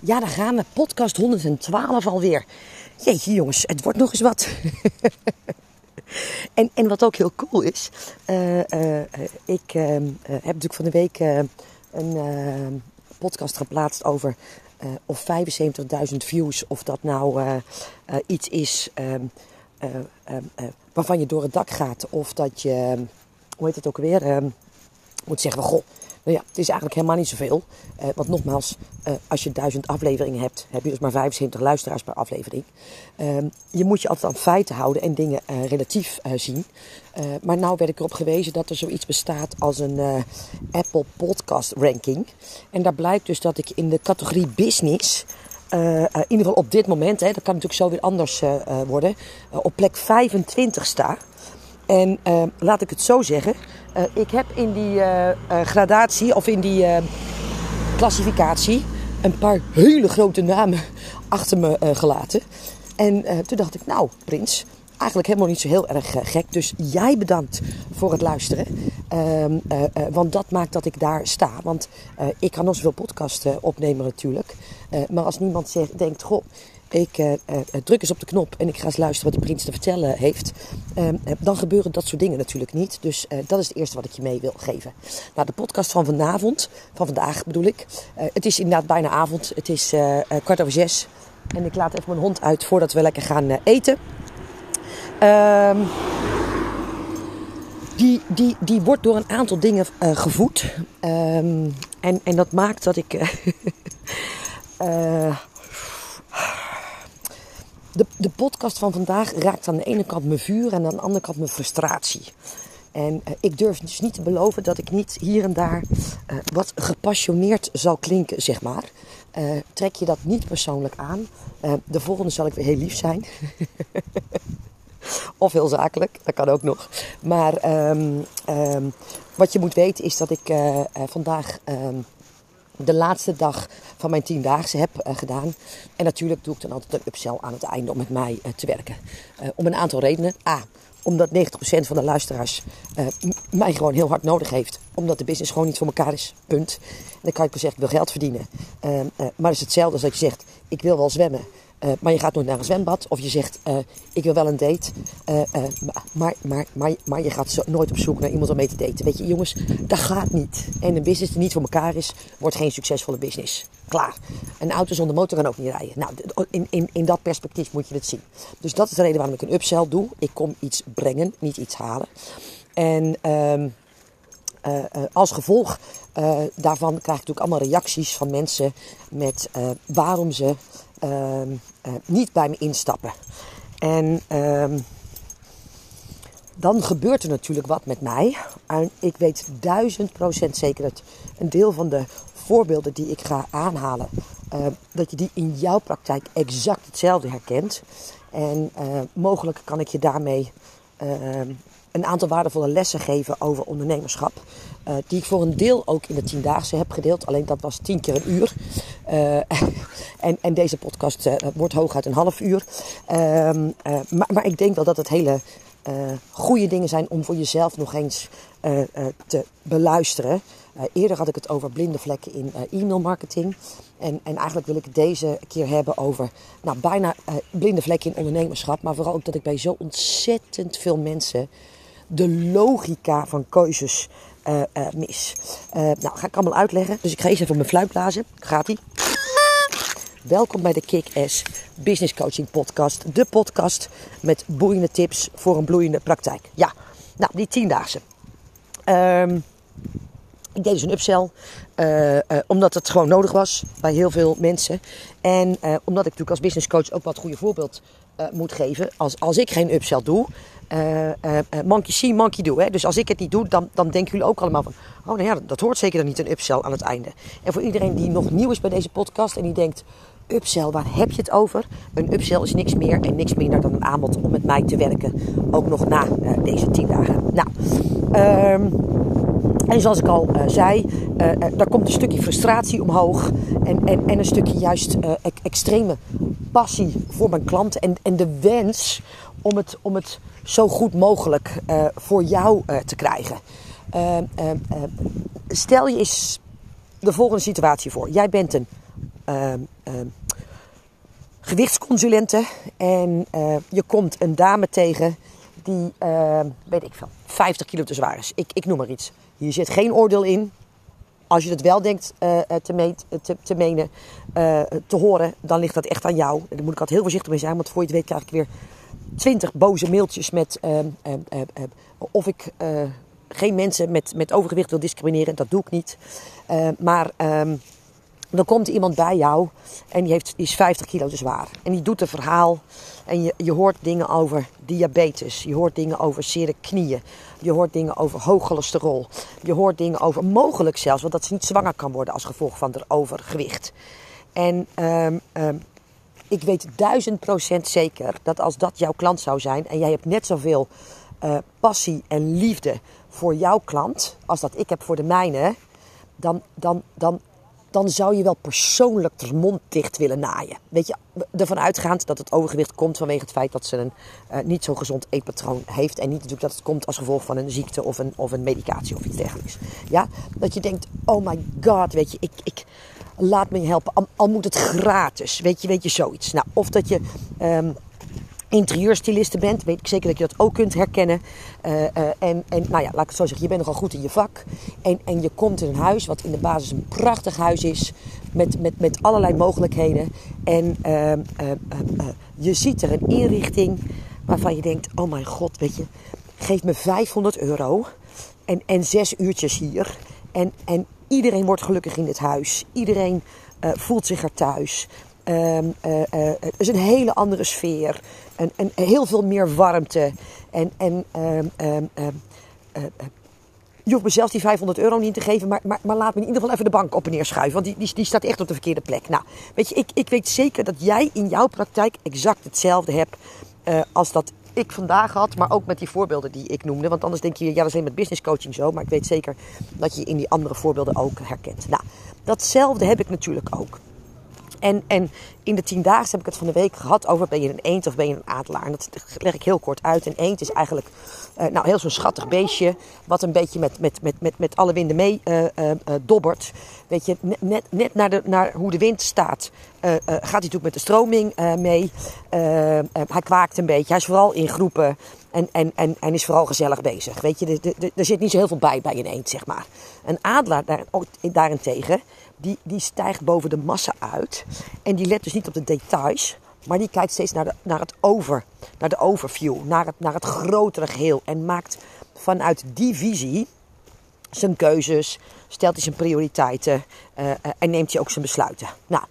Ja, dan gaan we. Podcast 112 alweer. Jeetje jongens, het wordt nog eens wat. en, en wat ook heel cool is. Uh, uh, ik heb natuurlijk van de week een podcast geplaatst over of 75.000 views. Of dat nou iets is waarvan je door het dak gaat. Of dat je, hoe heet het ook weer, moet zeggen, goh nou ja, het is eigenlijk helemaal niet zoveel. Uh, want nogmaals, uh, als je duizend afleveringen hebt, heb je dus maar 75 luisteraars per aflevering. Uh, je moet je altijd aan feiten houden en dingen uh, relatief zien. maar nou werd ik erop gewezen dat er zoiets bestaat als een Apple Podcast Ranking. En daar blijkt dus dat ik in de categorie business. in ieder geval op dit moment, hè, dat kan natuurlijk zo weer anders worden, op plek 25 sta. En laat ik het zo zeggen, ik heb in die uh, gradatie of in die klassificatie een paar hele grote namen achter me gelaten. En toen dacht ik, nou Prins, eigenlijk helemaal niet zo heel erg gek. Dus jij bedankt voor het luisteren. Ehm, want dat maakt dat ik daar sta. Want ik kan nog zoveel podcasten opnemen natuurlijk. maar als niemand zegt, denkt, goh ik uh, druk eens op de knop en ik ga eens luisteren wat die prins te vertellen heeft. Ehm, dan gebeuren dat soort dingen natuurlijk niet. Dus dat is het eerste wat ik je mee wil geven. Nou, de podcast van vanavond, van vandaag bedoel ik. het is inderdaad bijna avond. Het is kwart over zes. En ik laat even mijn hond uit voordat we lekker gaan eten. Ehm, die, die, die wordt door een aantal dingen gevoed. Um, en, en dat maakt dat ik. de, de podcast van vandaag raakt aan de ene kant mijn vuur en aan de andere kant mijn frustratie. En uh, ik durf dus niet te beloven dat ik niet hier en daar uh, wat gepassioneerd zal klinken, zeg maar. Uh, trek je dat niet persoonlijk aan. de volgende zal ik weer heel lief zijn. of heel zakelijk, dat kan ook nog. Maar um, um, wat je moet weten is dat ik vandaag um, de laatste dag van mijn tiendaagse heb uh, gedaan. En natuurlijk doe ik dan altijd een upsell aan het einde om met mij uh, te werken. Uh, om een aantal redenen. A, omdat 90% van de luisteraars mij gewoon heel hard nodig heeft. Omdat de business gewoon niet voor elkaar is. Punt. En dan kan ik wel zeggen, ik wil geld verdienen. maar het is hetzelfde als dat je zegt, ik wil wel zwemmen. Uh, maar je gaat nooit naar een zwembad. Of je zegt, uh, ik wil wel een date. Uh, maar, maar, maar, maar je gaat zo nooit op zoek naar iemand om mee te daten. Weet je, jongens, dat gaat niet. En een business die niet voor elkaar is, wordt geen succesvolle business. Klaar. Een auto zonder motor kan ook niet rijden. Nou, in, in, in dat perspectief moet je het zien. Dus dat is de reden waarom ik een upsell doe. Ik kom iets brengen, niet iets halen. En... Uh, als gevolg daarvan krijg ik natuurlijk allemaal reacties van mensen met waarom ze Ehm, eh, niet bij me instappen. En ehm, dan gebeurt er natuurlijk wat met mij. En ik weet duizend procent zeker dat een deel van de voorbeelden die ik ga aanhalen, uh, dat je die in jouw praktijk exact hetzelfde herkent. En uh, mogelijk kan ik je daarmee een aantal waardevolle lessen geven over ondernemerschap. Uh, die ik voor een deel ook in de tiendaagse heb gedeeld. Alleen dat was tien keer een uur. Uh, en, en deze podcast uh, wordt hooguit een half uur. Ehm, maar, maar ik denk wel dat het hele goede dingen zijn om voor jezelf nog eens te beluisteren. eerder had ik het over blinde vlekken in e-mail marketing. En, en eigenlijk wil ik deze keer hebben over nou, bijna blinde vlekken in ondernemerschap. Maar vooral ook dat ik bij zo ontzettend veel mensen de logica van keuzes uh, uh, mis. Uh, nou, ga ik allemaal uitleggen. Dus ik ga eerst even mijn fluit blazen. Gaat ie? Welkom bij de Kick-Ass Business Coaching Podcast. De podcast met boeiende tips voor een bloeiende praktijk. Ja, nou, die tiendaagse. Um, ik deed dus een upsell, omdat het gewoon nodig was bij heel veel mensen. En omdat ik natuurlijk als business coach ook wat goede voorbeeld moet geven. Als, als ik geen upsell doe, monkey see, monkey do. Hè? Dus als ik het niet doe, dan, dan denken jullie ook allemaal van... Oh nou ja, dat hoort zeker dan niet een upsell aan het einde. En voor iedereen die nog nieuw is bij deze podcast en die denkt... Upsell, waar heb je het over? Een upsell is niks meer en niks minder dan een aanbod om met mij te werken. Ook nog na deze 10 dagen. Nou, um, en zoals ik al uh, zei, uh, uh, daar komt een stukje frustratie omhoog. En, en, en een stukje juist e extreme passie voor mijn klanten. En, en de wens om het, om het zo goed mogelijk voor jou te krijgen. stel je eens de volgende situatie voor. Jij bent een ehm, ehm, gewichtsconsulente. En eh, je komt een dame tegen die, ehm, weet ik veel, 50 kilo te zwaar is. Ik, ik noem maar iets. Hier zit geen oordeel in. Als je het wel denkt uh, te, meet, te, te, menen, uh, te horen, dan ligt dat echt aan jou. Daar moet ik altijd heel voorzichtig mee zijn, want voor je het weet krijg ik weer twintig boze mailtjes met uh, of ik geen mensen met, met overgewicht wil discrimineren. Dat doe ik niet. maar dan komt iemand bij jou en die, heeft, die is 50 kilo te zwaar. En die doet een verhaal en je, je hoort dingen over diabetes. Je hoort dingen over zere knieën. Je hoort dingen over hoog cholesterol. Je hoort dingen over mogelijk zelfs, want dat ze niet zwanger kan worden als gevolg van haar overgewicht. En um, um, ik weet duizend procent zeker dat als dat jouw klant zou zijn en jij hebt net zoveel uh, passie en liefde voor jouw klant als dat ik heb voor de mijne, dan, dan, dan dan zou je wel persoonlijk de mond dicht willen naaien. Weet je, ervan uitgaand dat het overgewicht komt vanwege het feit dat ze een uh, niet zo gezond eetpatroon heeft. En niet natuurlijk dat het komt als gevolg van een ziekte of een, of een medicatie of iets dergelijks. Ja, dat je denkt, oh my god, weet je, ik, ik laat me helpen. Al, moet het gratis, weet je, weet je, zoiets. Nou, of dat je... Um, interieurstyliste bent, weet ik zeker dat je dat ook kunt herkennen. Uh, uh, en, en nou ja, laat ik het zo zeggen, je bent nogal goed in je vak. En, en je komt in een huis wat in de basis een prachtig huis is. Met, met, met allerlei mogelijkheden. En uh, je ziet er een inrichting waarvan je denkt, oh mijn god, weet je. Geef me 500 euro en, en zes uurtjes hier. En, en iedereen wordt gelukkig in dit huis. Iedereen voelt zich er thuis. Het is een hele andere sfeer. En, en heel veel meer warmte. En, en um, um, je hoeft me zelfs die 500 euro niet te geven, maar, maar, maar, laat me in ieder geval even de bank op en neer schuiven. Want die, die, die staat echt op de verkeerde plek. Nou, weet je, ik, ik weet zeker dat jij in jouw praktijk exact hetzelfde hebt uh, als dat ik vandaag had, maar ook met die voorbeelden die ik noemde. Want anders denk je, ja, dat is alleen met business coaching zo. Maar ik weet zeker dat je in die andere voorbeelden ook herkent. Nou, datzelfde heb ik natuurlijk ook. En, en in de tiendaagse heb ik het van de week gehad over ben je een eend of ben je een adelaar. En dat leg ik heel kort uit. Een eend is eigenlijk uh, nou, heel zo'n schattig beestje. Wat een beetje met, met, met, met, met alle winden mee uh, uh, dobbert. Weet je, net, net naar, de, naar hoe de wind staat gaat hij natuurlijk met de stroming mee. hij kwaakt een beetje. Hij is vooral in groepen. En, en, en, en is vooral gezellig bezig. Weet je, er zit niet zo heel veel bij bij een eend, zeg maar. Een adelaar daar, daarentegen die, die stijgt boven de massa uit. En die let dus niet op de details. Maar die kijkt steeds naar, naar het over, naar de overview, naar het, naar het grotere geheel. En maakt vanuit die visie zijn keuzes, stelt hij zijn prioriteiten uh, uh, en neemt hij ook zijn besluiten. Nou,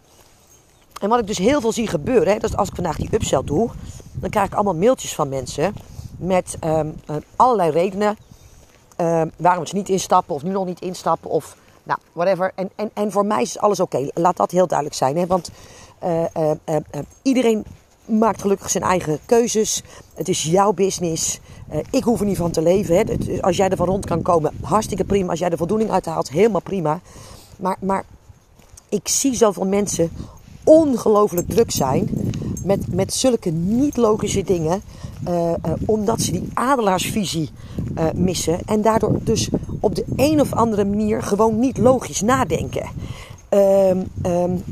en wat ik dus heel veel zie gebeuren, hè, dat is als ik vandaag die upsell doe, dan krijg ik allemaal mailtjes van mensen met um, uh, allerlei redenen waarom ze niet instappen of nu nog niet instappen of nou, whatever. En, en, en voor mij is alles oké. Laat dat heel duidelijk zijn. Hè? Want uh, uh, uh, iedereen maakt gelukkig zijn eigen keuzes. Het is jouw business. ik hoef er niet van te leven. Hè? Als jij er van rond kan komen, hartstikke prima. Als jij er voldoening uit haalt, helemaal prima. Maar, maar ik zie zoveel mensen ongelooflijk druk zijn met, met zulke niet logische dingen. Uh, uh, omdat ze die adelaarsvisie uh, missen. En daardoor dus op de een of andere manier gewoon niet logisch nadenken. Um, um,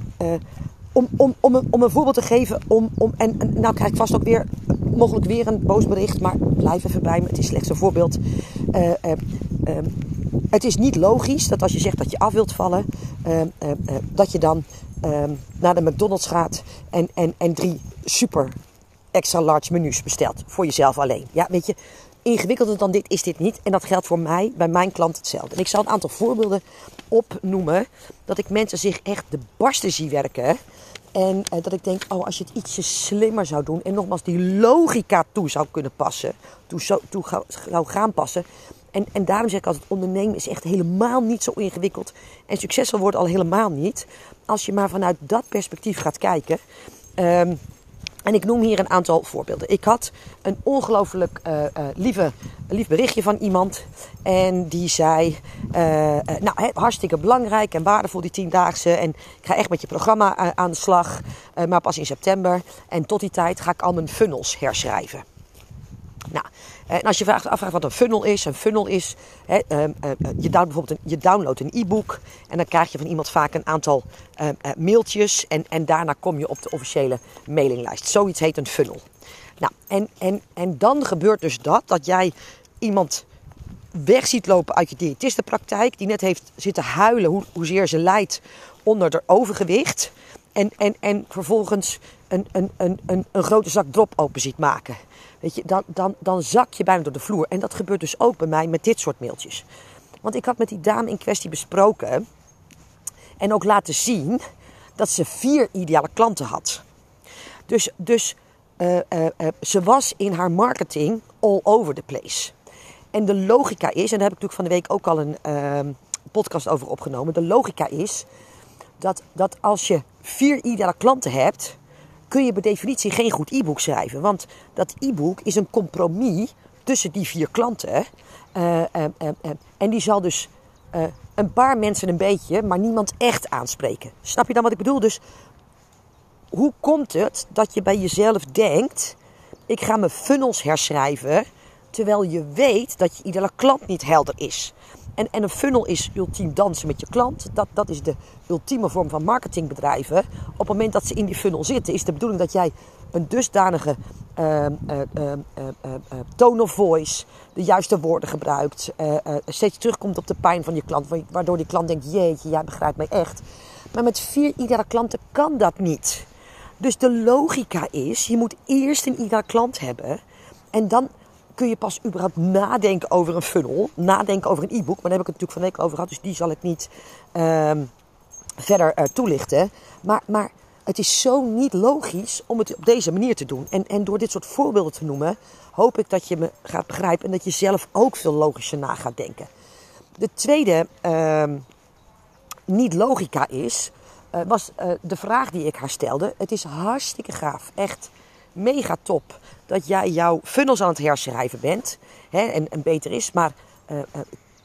om, om, om, een, om een voorbeeld te geven. Om, om, en, nou krijg ik vast ook weer mogelijk weer een boos bericht. Maar blijf even bij me. Het is slechts een voorbeeld. Um, het is niet logisch dat als je zegt dat je af wilt vallen. dat je dan um, naar de McDonald's gaat en, en, en drie super extra large menus bestelt. Voor jezelf alleen. Ja, weet je, ingewikkelder dan dit is dit niet. En dat geldt voor mij, bij mijn klant hetzelfde. En ik zal een aantal voorbeelden opnoemen. Dat ik mensen zich echt de barsten zie werken. En uh, dat ik denk, oh, als je het ietsje slimmer zou doen. En nogmaals, die logica toe zou kunnen passen. Toe, toe zou gaan passen. En, en daarom zeg ik altijd, ondernemen is echt helemaal niet zo ingewikkeld. En succesvol wordt al helemaal niet. Als je maar vanuit dat perspectief gaat kijken. Um, en ik noem hier een aantal voorbeelden. Ik had een ongelooflijk uh, uh, lieve, lief berichtje van iemand. En die zei, uh, nou hartstikke belangrijk en waardevol die tiendaagse. En ik ga echt met je programma aan de slag. maar pas in september. En tot die tijd ga ik al mijn funnels herschrijven. Nou, en als je vraagt, afvraagt wat een funnel is, een funnel is, hè, uh, uh, je, downloadt bijvoorbeeld een, je downloadt een e-book en dan krijg je van iemand vaak een aantal uh, mailtjes en, en daarna kom je op de officiële mailinglijst. Zoiets heet een funnel. Nou, en, en, en dan gebeurt dus dat, dat jij iemand weg ziet lopen uit je diëtistenpraktijk, die net heeft zitten huilen hoe, hoezeer ze lijdt onder haar overgewicht. En, en, en vervolgens een, een, een, een, een grote zak drop open ziet maken. Weet je, dan, dan, dan zak je bijna door de vloer. En dat gebeurt dus ook bij mij met dit soort mailtjes. Want ik had met die dame in kwestie besproken en ook laten zien dat ze vier ideale klanten had. Dus, dus uh, uh, uh, ze was in haar marketing all over the place. En de logica is, en daar heb ik natuurlijk van de week ook al een ehm, podcast over opgenomen. De logica is dat, dat als je vier ideale klanten hebt, kun je per definitie geen goed e-book schrijven. Want dat e-book is een compromis tussen die vier klanten. Uh, uh, uh, en die zal dus een paar mensen een beetje, maar niemand echt aanspreken. Snap je dan wat ik bedoel? Dus hoe komt het dat je bij jezelf denkt: ik ga mijn funnels herschrijven, terwijl je weet dat je iedere klant niet helder is? En, en een funnel is ultiem dansen met je klant. Dat, dat is de ultieme vorm van marketingbedrijven. Op het moment dat ze in die funnel zitten, is de bedoeling dat jij een dusdanige uh, uh, uh, tone of voice, de juiste woorden gebruikt, steeds terugkomt op de pijn van je klant, waardoor die klant denkt: jeetje, jij begrijpt mij echt. Maar met vier iedere klanten kan dat niet. Dus de logica is: je moet eerst een iedere klant hebben en dan kun je pas überhaupt nadenken over een funnel, nadenken over een e-book. Maar daar heb ik het natuurlijk van week over gehad, dus die zal ik niet uh, verder uh, toelichten. Maar, maar het is zo niet logisch om het op deze manier te doen. En, en door dit soort voorbeelden te noemen, hoop ik dat je me gaat begrijpen en dat je zelf ook veel logischer na gaat denken. De tweede uh, niet-logica is, uh, was uh, de vraag die ik haar stelde. Het is hartstikke gaaf, echt mega top dat jij jouw funnels aan het herschrijven bent hè, en, en beter is. Maar uh,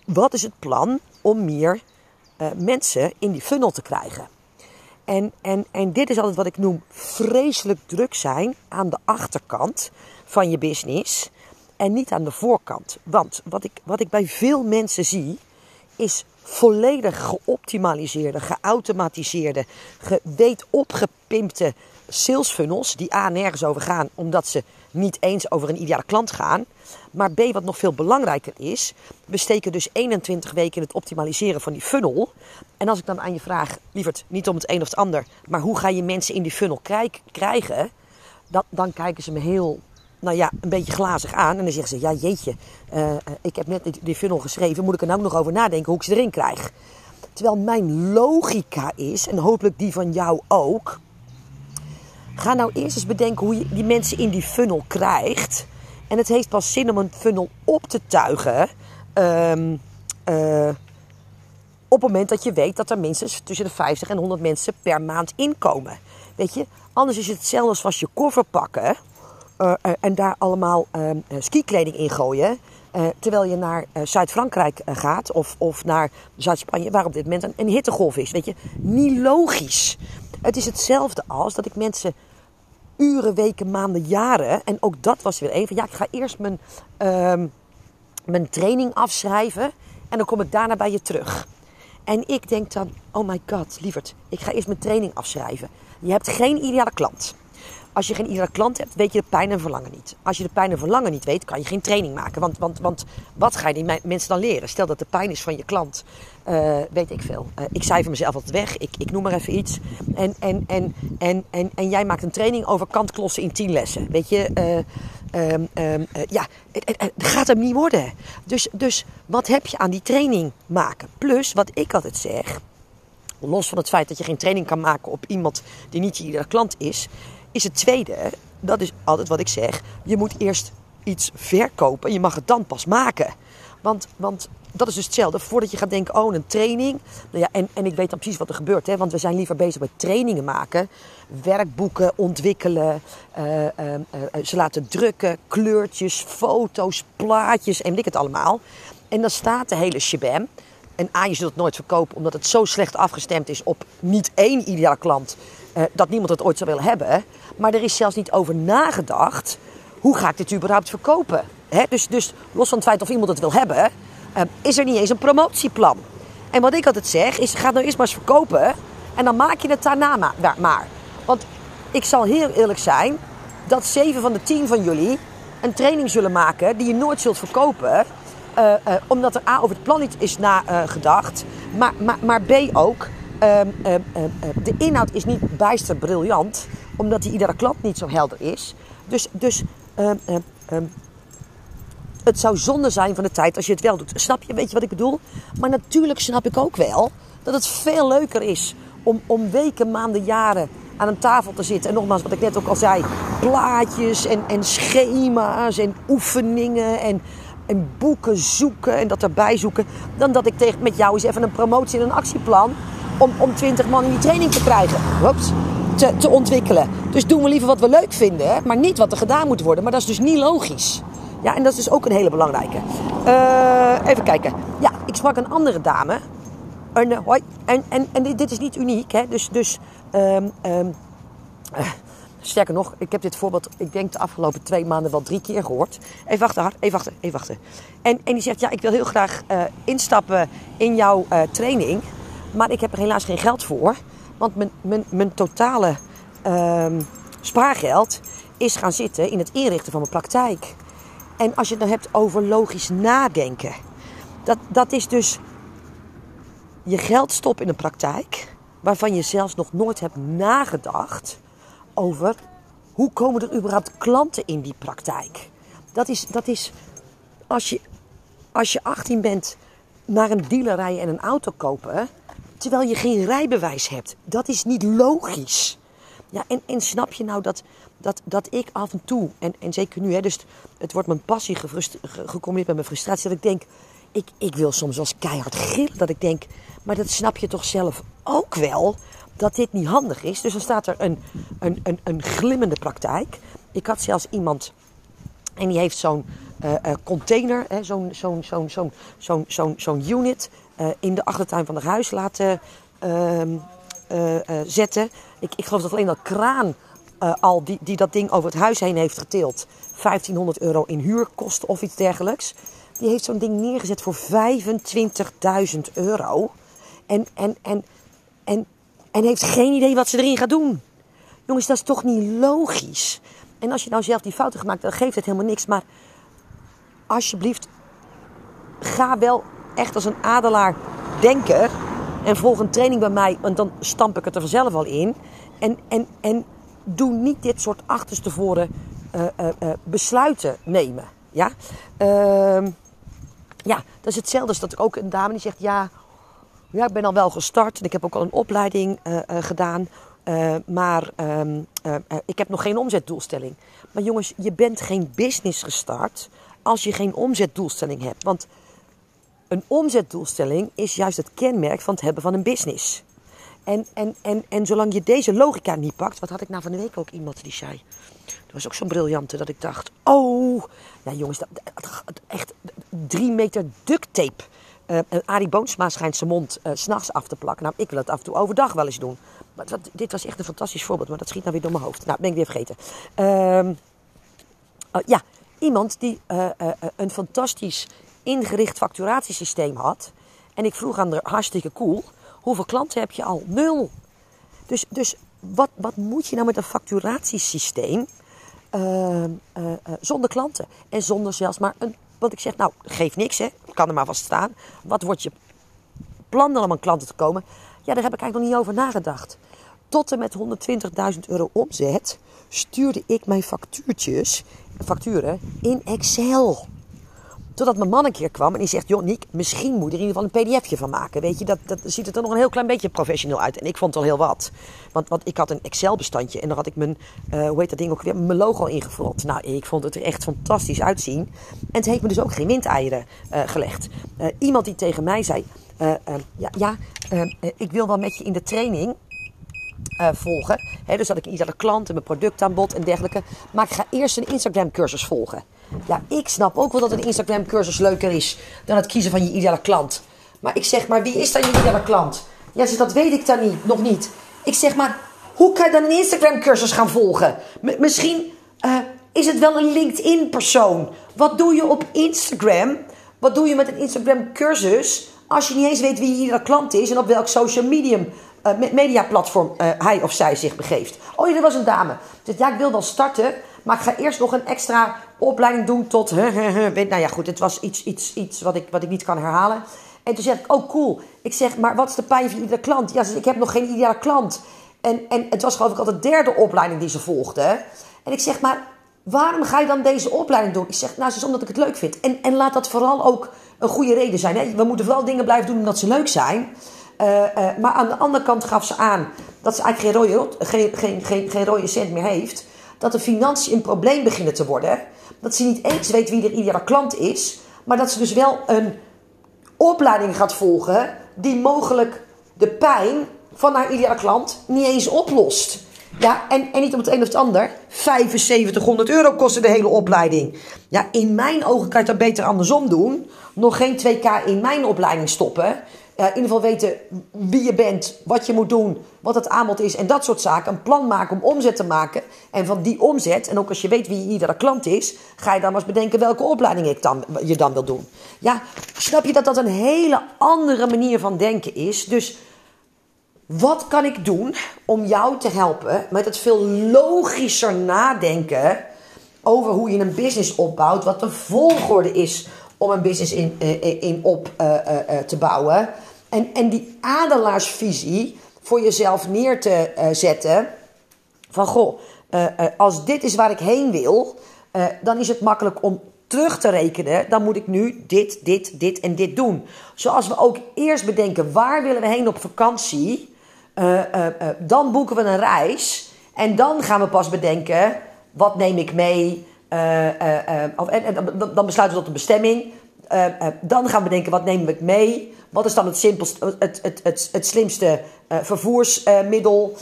wat is het plan om meer mensen in die funnel te krijgen? En, en, en dit is altijd wat ik noem vreselijk druk zijn aan de achterkant van je business en niet aan de voorkant. Want wat ik, wat ik bij veel mensen zie, is volledig geoptimaliseerde, geautomatiseerde, weet opgepimpte sales funnels die A nergens over gaan omdat ze niet eens over een ideale klant gaan. Maar B, wat nog veel belangrijker is, we steken dus 21 weken in het optimaliseren van die funnel. En als ik dan aan je vraag, lieverd, niet om het een of het ander, maar hoe ga je mensen in die funnel krijgen, dan kijken ze me heel, nou ja, een beetje glazig aan. En dan zeggen ze, ja jeetje, uh, ik heb net die funnel geschreven, moet ik er nou nog over nadenken hoe ik ze erin krijg? Terwijl mijn logica is, en hopelijk die van jou ook, Ga nou eerst eens bedenken hoe je die mensen in die funnel krijgt. En het heeft pas zin om een funnel op te tuigen. Um, uh, op het moment dat je weet dat er minstens tussen de 50 en 100 mensen per maand inkomen. Weet je, anders is het hetzelfde als je koffer pakken. Uh, uh, en daar allemaal uh, skikleding in gooien. terwijl je naar Zuid-Frankrijk gaat of, of naar Zuid-Spanje, waar op dit moment een, hittegolf is. Weet je, niet logisch. Het is hetzelfde als dat ik mensen uren, weken, maanden, jaren. En ook dat was weer even. Ja, ik ga eerst mijn, uh, mijn training afschrijven. En dan kom ik daarna bij je terug. En ik denk dan, oh my god, lieverd, ik ga eerst mijn training afschrijven. Je hebt geen ideale klant. Als je geen ideale klant hebt, weet je de pijn en verlangen niet. Als je de pijn en verlangen niet weet, kan je geen training maken. Want, want, want wat ga je die mensen dan leren? Stel dat de pijn is van je klant. Uh, weet ik veel. Uh, ik cijfer mezelf altijd weg. Ik, ik noem maar even iets. En, en, en, en, en, en jij maakt een training over kantklossen in tien lessen. Weet je, uh, um, um, ja, gaat hem niet worden. Dus, dus wat heb je aan die training maken? Plus, wat ik altijd zeg, los van het feit dat je geen training kan maken op iemand die niet je iedere klant is, is het tweede, dat is altijd wat ik zeg, je moet eerst iets verkopen. Je mag het dan pas maken. Want, want dat is dus hetzelfde. Voordat je gaat denken, oh, een training. Nou ja, en, en ik weet dan precies wat er gebeurt. Hè, want we zijn liever bezig met trainingen maken. Werkboeken ontwikkelen. Uh, uh, uh, ze laten drukken. Kleurtjes, foto's, plaatjes en weet ik het allemaal. En dan staat de hele shabam. En A, je zult het nooit verkopen omdat het zo slecht afgestemd is op niet één ideale klant. Dat niemand het ooit zou willen hebben. Maar er is zelfs niet over nagedacht hoe ga ik dit überhaupt verkopen? Dus, dus los van het feit of iemand het wil hebben, eh, is er niet eens een promotieplan. En wat ik altijd zeg is, ga nou eerst maar eens verkopen en dan maak je het daarna maar. Want ik zal heel eerlijk zijn dat 7 van de 10 van jullie een training zullen maken die je nooit zult verkopen. Uh, omdat er A over het plan niet is nagedacht. Uh, maar, maar, maar B ook. Ehm, ehm, ehm, de inhoud is niet bijster briljant. Omdat die iedere klant niet zo helder is. Dus, dus het zou zonde zijn van de tijd als je het wel doet. Snap je? Weet je wat ik bedoel? Maar natuurlijk snap ik ook wel dat het veel leuker is om, om weken, maanden, jaren aan een tafel te zitten. En nogmaals, wat ik net ook al zei, plaatjes en, en schema's en oefeningen en, en boeken zoeken en dat erbij zoeken. Dan dat ik tegen, met jou eens even een promotie en een actieplan om, om 20 man in die training te krijgen. Oeps, te, te ontwikkelen. Dus doen we liever wat we leuk vinden, maar niet wat er gedaan moet worden. Maar dat is dus niet logisch. Ja, en dat is dus ook een hele belangrijke. Uh, even kijken. Ja, ik sprak een andere dame. En, hoi. En, en, en dit is niet uniek, hè. Dus, dus um, um, uh, sterker nog, ik heb dit voorbeeld, ik denk de afgelopen twee maanden wel drie keer gehoord. Even wachten, hard, even wachten, even wachten. En, en die zegt, ja, ik wil heel graag instappen in jouw training. Maar ik heb er helaas geen geld voor. Want mijn, mijn, mijn totale um, spaargeld is gaan zitten in het inrichten van mijn praktijk. En als je het dan hebt over logisch nadenken. Dat, dat is dus je geld stoppen in een praktijk. Waarvan je zelfs nog nooit hebt nagedacht over hoe komen er überhaupt klanten in die praktijk. Dat is, dat is als, je, als je 18 bent naar een dealer rijden en een auto kopen. Terwijl je geen rijbewijs hebt. Dat is niet logisch. Ja, en, en snap je nou dat, dat, dat ik af en toe, en, en zeker nu, hè, dus het wordt mijn passie gecombineerd met mijn frustratie, dat ik denk, ik, ik wil soms als keihard gillen, dat ik denk, maar dat snap je toch zelf ook wel, dat dit niet handig is. Dus dan staat er een, een, een, een glimmende praktijk. Ik had zelfs iemand, en die heeft zo'n uh, container, zo'n zo'n zo'n zo'n zo'n zo'n zo'n unit, in de achtertuin van het huis laten ehm, zetten. Ik, ik geloof dat alleen dat kraan al die, die dat ding over het huis heen heeft getild 1500 euro in huur kost of iets dergelijks. Die heeft zo'n ding neergezet voor 25.000 euro. En, en, en, en, en heeft geen idee wat ze erin gaat doen. Jongens, dat is toch niet logisch? En als je nou zelf die fouten gemaakt dan geeft het helemaal niks. Maar alsjeblieft, ga wel echt als een adelaar denken. En volg een training bij mij, want dan stamp ik het er vanzelf al in. En, en, en doe niet dit soort achterstevoren uh, besluiten nemen. Ja? Ehm, ja, dat is hetzelfde als dat ik ook een dame die zegt: ja, ja, ik ben al wel gestart en ik heb ook al een opleiding gedaan. maar ehm, ik heb nog geen omzetdoelstelling. Maar jongens, je bent geen business gestart als je geen omzetdoelstelling hebt. Want een omzetdoelstelling is juist het kenmerk van het hebben van een business. En, en, en, en zolang je deze logica niet pakt, wat had ik nou van de week ook iemand die zei. Dat was ook zo'n briljante dat ik dacht, oh, ja jongens, dat, echt drie meter duct tape. Uh, Arie Boonsma schijnt zijn mond uh, s'nachts af te plakken. Nou, ik wil het af en toe overdag wel eens doen. Maar dat, dit was echt een fantastisch voorbeeld, maar dat schiet nou weer door mijn hoofd. Nou, ben ik weer vergeten. Uh, ja, iemand die uh, een fantastisch ingericht facturatiesysteem had. En ik vroeg aan de hartstikke cool. Hoeveel klanten heb je al? Nul. Dus, dus wat, wat moet je nou met een facturatiesysteem uh, uh, uh, zonder klanten? En zonder zelfs maar een. Want ik zeg, nou, geef niks, hè. Kan er maar vast staan. Wat wordt je plan dan om aan klanten te komen? Ja, daar heb ik eigenlijk nog niet over nagedacht. Tot en met 120.000 euro omzet stuurde ik mijn factuurtjes, facturen in Excel. Totdat mijn man een keer kwam en die zegt: Joh, Niek, misschien moet je er in ieder geval een pdfje van maken. Weet je, dat, dat ziet er nog een heel klein beetje professioneel uit. En ik vond het al heel wat. Want, want ik had een Excel-bestandje en daar had ik mijn, uh, hoe heet dat ding ook weer, mijn logo ingevuld. Nou, ik vond het er echt fantastisch uitzien. En het heeft me dus ook geen windeieren uh, gelegd. Uh, iemand die tegen mij zei: Ja, ja ik wil wel met je in de training. Uh, volgen. Dus dat ik iedere klant en mijn product aanbod en dergelijke. Maar ik ga eerst een Instagram cursus volgen. Ja, ik snap ook wel dat een Instagram cursus leuker is dan het kiezen van je ideale klant. Maar ik zeg maar, wie is dan je ideale klant? Ja, dus dat weet ik dan niet, nog niet. Ik zeg maar, hoe kan je dan een Instagram cursus gaan volgen? Misschien uh, is het wel een LinkedIn-persoon? Wat doe je op Instagram? Wat doe je met een Instagram-cursus als je niet eens weet wie iedere klant is en op welk social medium, uh, mediaplatform uh, hij of zij zich begeeft? Oh ja, dat was een dame. Dus ja, ik wil wel starten, maar ik ga eerst nog een extra opleiding doen tot. nou ja, goed, het was iets, iets, iets wat, ik, wat ik niet kan herhalen. En toen zeg ik, oh cool. Ik zeg, maar wat is de pijn van iedere klant? Ja, ik heb nog geen ideale klant. En, en het was geloof ik al de derde opleiding die ze volgde. En ik zeg, maar waarom ga je dan deze opleiding doen? Ik zeg, nou, is omdat ik het leuk vind. En, en laat dat vooral ook een goede reden zijn. Hè? We moeten vooral dingen blijven doen omdat ze leuk zijn. Uh, uh, maar aan de andere kant gaf ze aan dat ze eigenlijk geen rode, geen, geen, geen, geen rode cent meer heeft. Dat de financiën een probleem beginnen te worden. Dat ze niet eens weet wie er iedere klant is. Maar dat ze dus wel een opleiding gaat volgen die mogelijk de pijn van haar ideale klant niet eens oplost. Ja, en, en niet om het een of het ander. 7500 euro kostte de hele opleiding. Ja, in mijn ogen kan je dat beter andersom doen. Nog geen 2k in mijn opleiding stoppen. In ieder geval weten wie je bent, wat je moet doen, wat het aanbod is en dat soort zaken. Een plan maken om omzet te maken. En van die omzet, en ook als je weet wie iedere klant is, ga je dan maar eens bedenken welke opleiding ik dan, je dan wil doen. Ja, snap je dat dat een hele andere manier van denken is? Dus wat kan ik doen om jou te helpen met het veel logischer nadenken over hoe je een business opbouwt, wat de volgorde is om een business in, in, in op uh, te bouwen. En, en die adelaarsvisie voor jezelf neer te zetten. Van goh, als dit is waar ik heen wil, dan is het makkelijk om terug te rekenen. Dan moet ik nu dit, dit, dit en dit doen. Zoals we ook eerst bedenken waar willen we heen op vakantie. Dan boeken we een reis. En dan gaan we pas bedenken, wat neem ik mee? Of, en, dan besluiten we tot een bestemming. dan gaan we denken, wat nemen we mee? Wat is dan het, simpelste, het, het, het, het slimste vervoersmiddel?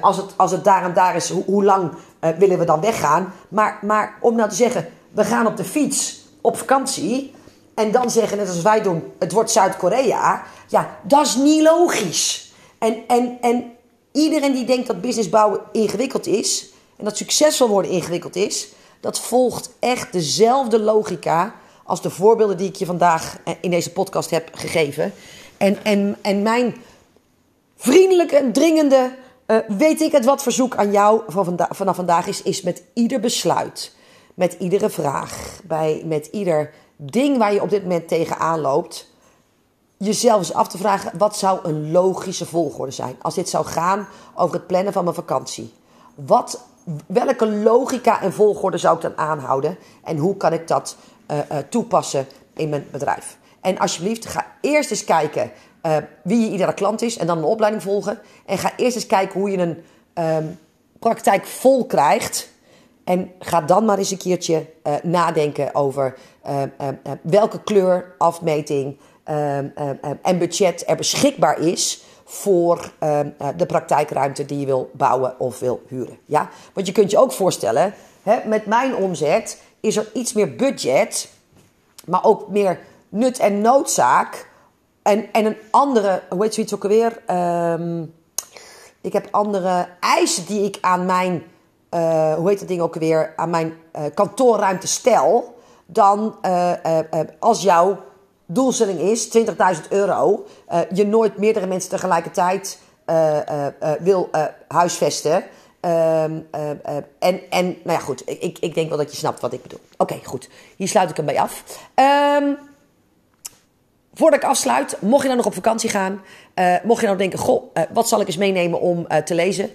als, het, als het daar en daar is, hoe lang willen we dan weggaan? Maar, maar om nou te zeggen, we gaan op de fiets op vakantie... en dan zeggen, net als wij doen, het wordt Zuid-Korea... ja, dat is niet logisch. En, en, en iedereen die denkt dat business bouwen ingewikkeld is... en dat succesvol worden ingewikkeld is dat volgt echt dezelfde logica als de voorbeelden die ik je vandaag eh, in deze podcast heb gegeven. En, en, en mijn vriendelijke en dringende, uh, weet ik het wat verzoek aan jou vanaf vandaag is, is met ieder besluit, met iedere vraag, bij, met ieder ding waar je op dit moment tegenaan loopt, jezelf eens af te vragen, wat zou een logische volgorde zijn? Als dit zou gaan over het plannen van mijn vakantie. Wat welke logica en volgorde zou ik dan aanhouden? En hoe kan ik dat uh, uh, toepassen in mijn bedrijf? En alsjeblieft, ga eerst eens kijken uh, wie je iedere klant is en dan een opleiding volgen. En ga eerst eens kijken hoe je een um, praktijk vol krijgt. En ga dan maar eens een keertje nadenken over welke kleur, afmeting en budget er beschikbaar is voor uh, de praktijkruimte die je wil bouwen of wil huren. Ja? Want je kunt je ook voorstellen, hè, met mijn omzet is er iets meer budget, maar ook meer nut en noodzaak. En, en een andere, hoe heet zoiets ook alweer? Ik heb andere eisen die ik aan mijn, uh, hoe heet dat ding ook alweer, aan mijn uh, kantoorruimte stel. Dan als jouw doelstelling is 20.000 euro, uh, je nooit meerdere mensen tegelijkertijd uh, uh, wil huisvesten. Ehm, en, en, nou ja, goed, ik, ik denk wel dat je snapt wat ik bedoel. Oké, goed. Hier sluit ik hem bij af. Um, Voordat ik afsluit, mocht je nou nog op vakantie gaan, uh, mocht je nou denken, goh, uh, wat zal ik eens meenemen om uh, te lezen?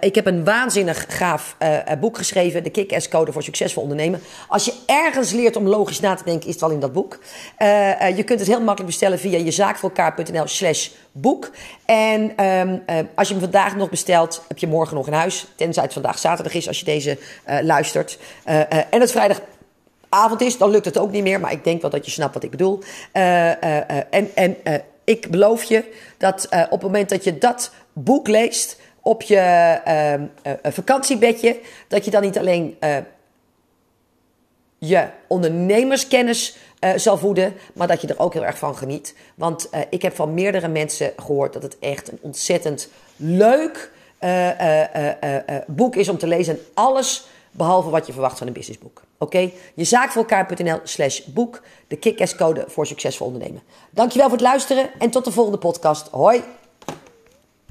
ik heb een waanzinnig gaaf boek geschreven, de Kick-Ass Code voor Succesvol Ondernemen. Als je ergens leert om logisch na te denken, is het wel in dat boek. je kunt het heel makkelijk bestellen via jezaakvoorelkaar.nl slash boek. En um, als je hem vandaag nog bestelt, heb je morgen nog in huis. Tenzij het vandaag zaterdag is als je deze luistert. en het vrijdag avond is, dan lukt het ook niet meer. Maar ik denk wel dat je snapt wat ik bedoel. Uh, uh, en en ik beloof je dat op het moment dat je dat boek leest op je ehm, vakantiebedje, dat je dan niet alleen je ondernemerskennis zal voeden, maar dat je er ook heel erg van geniet. Want ik heb van meerdere mensen gehoord dat het echt een ontzettend leuk boek is om te lezen. En alles behalve wat je verwacht van een businessboek. Oké? Jezaakvoorelkaar.nl slash boek, de kick code voor succesvol ondernemen. Dankjewel voor het luisteren en tot de volgende podcast. Hoi!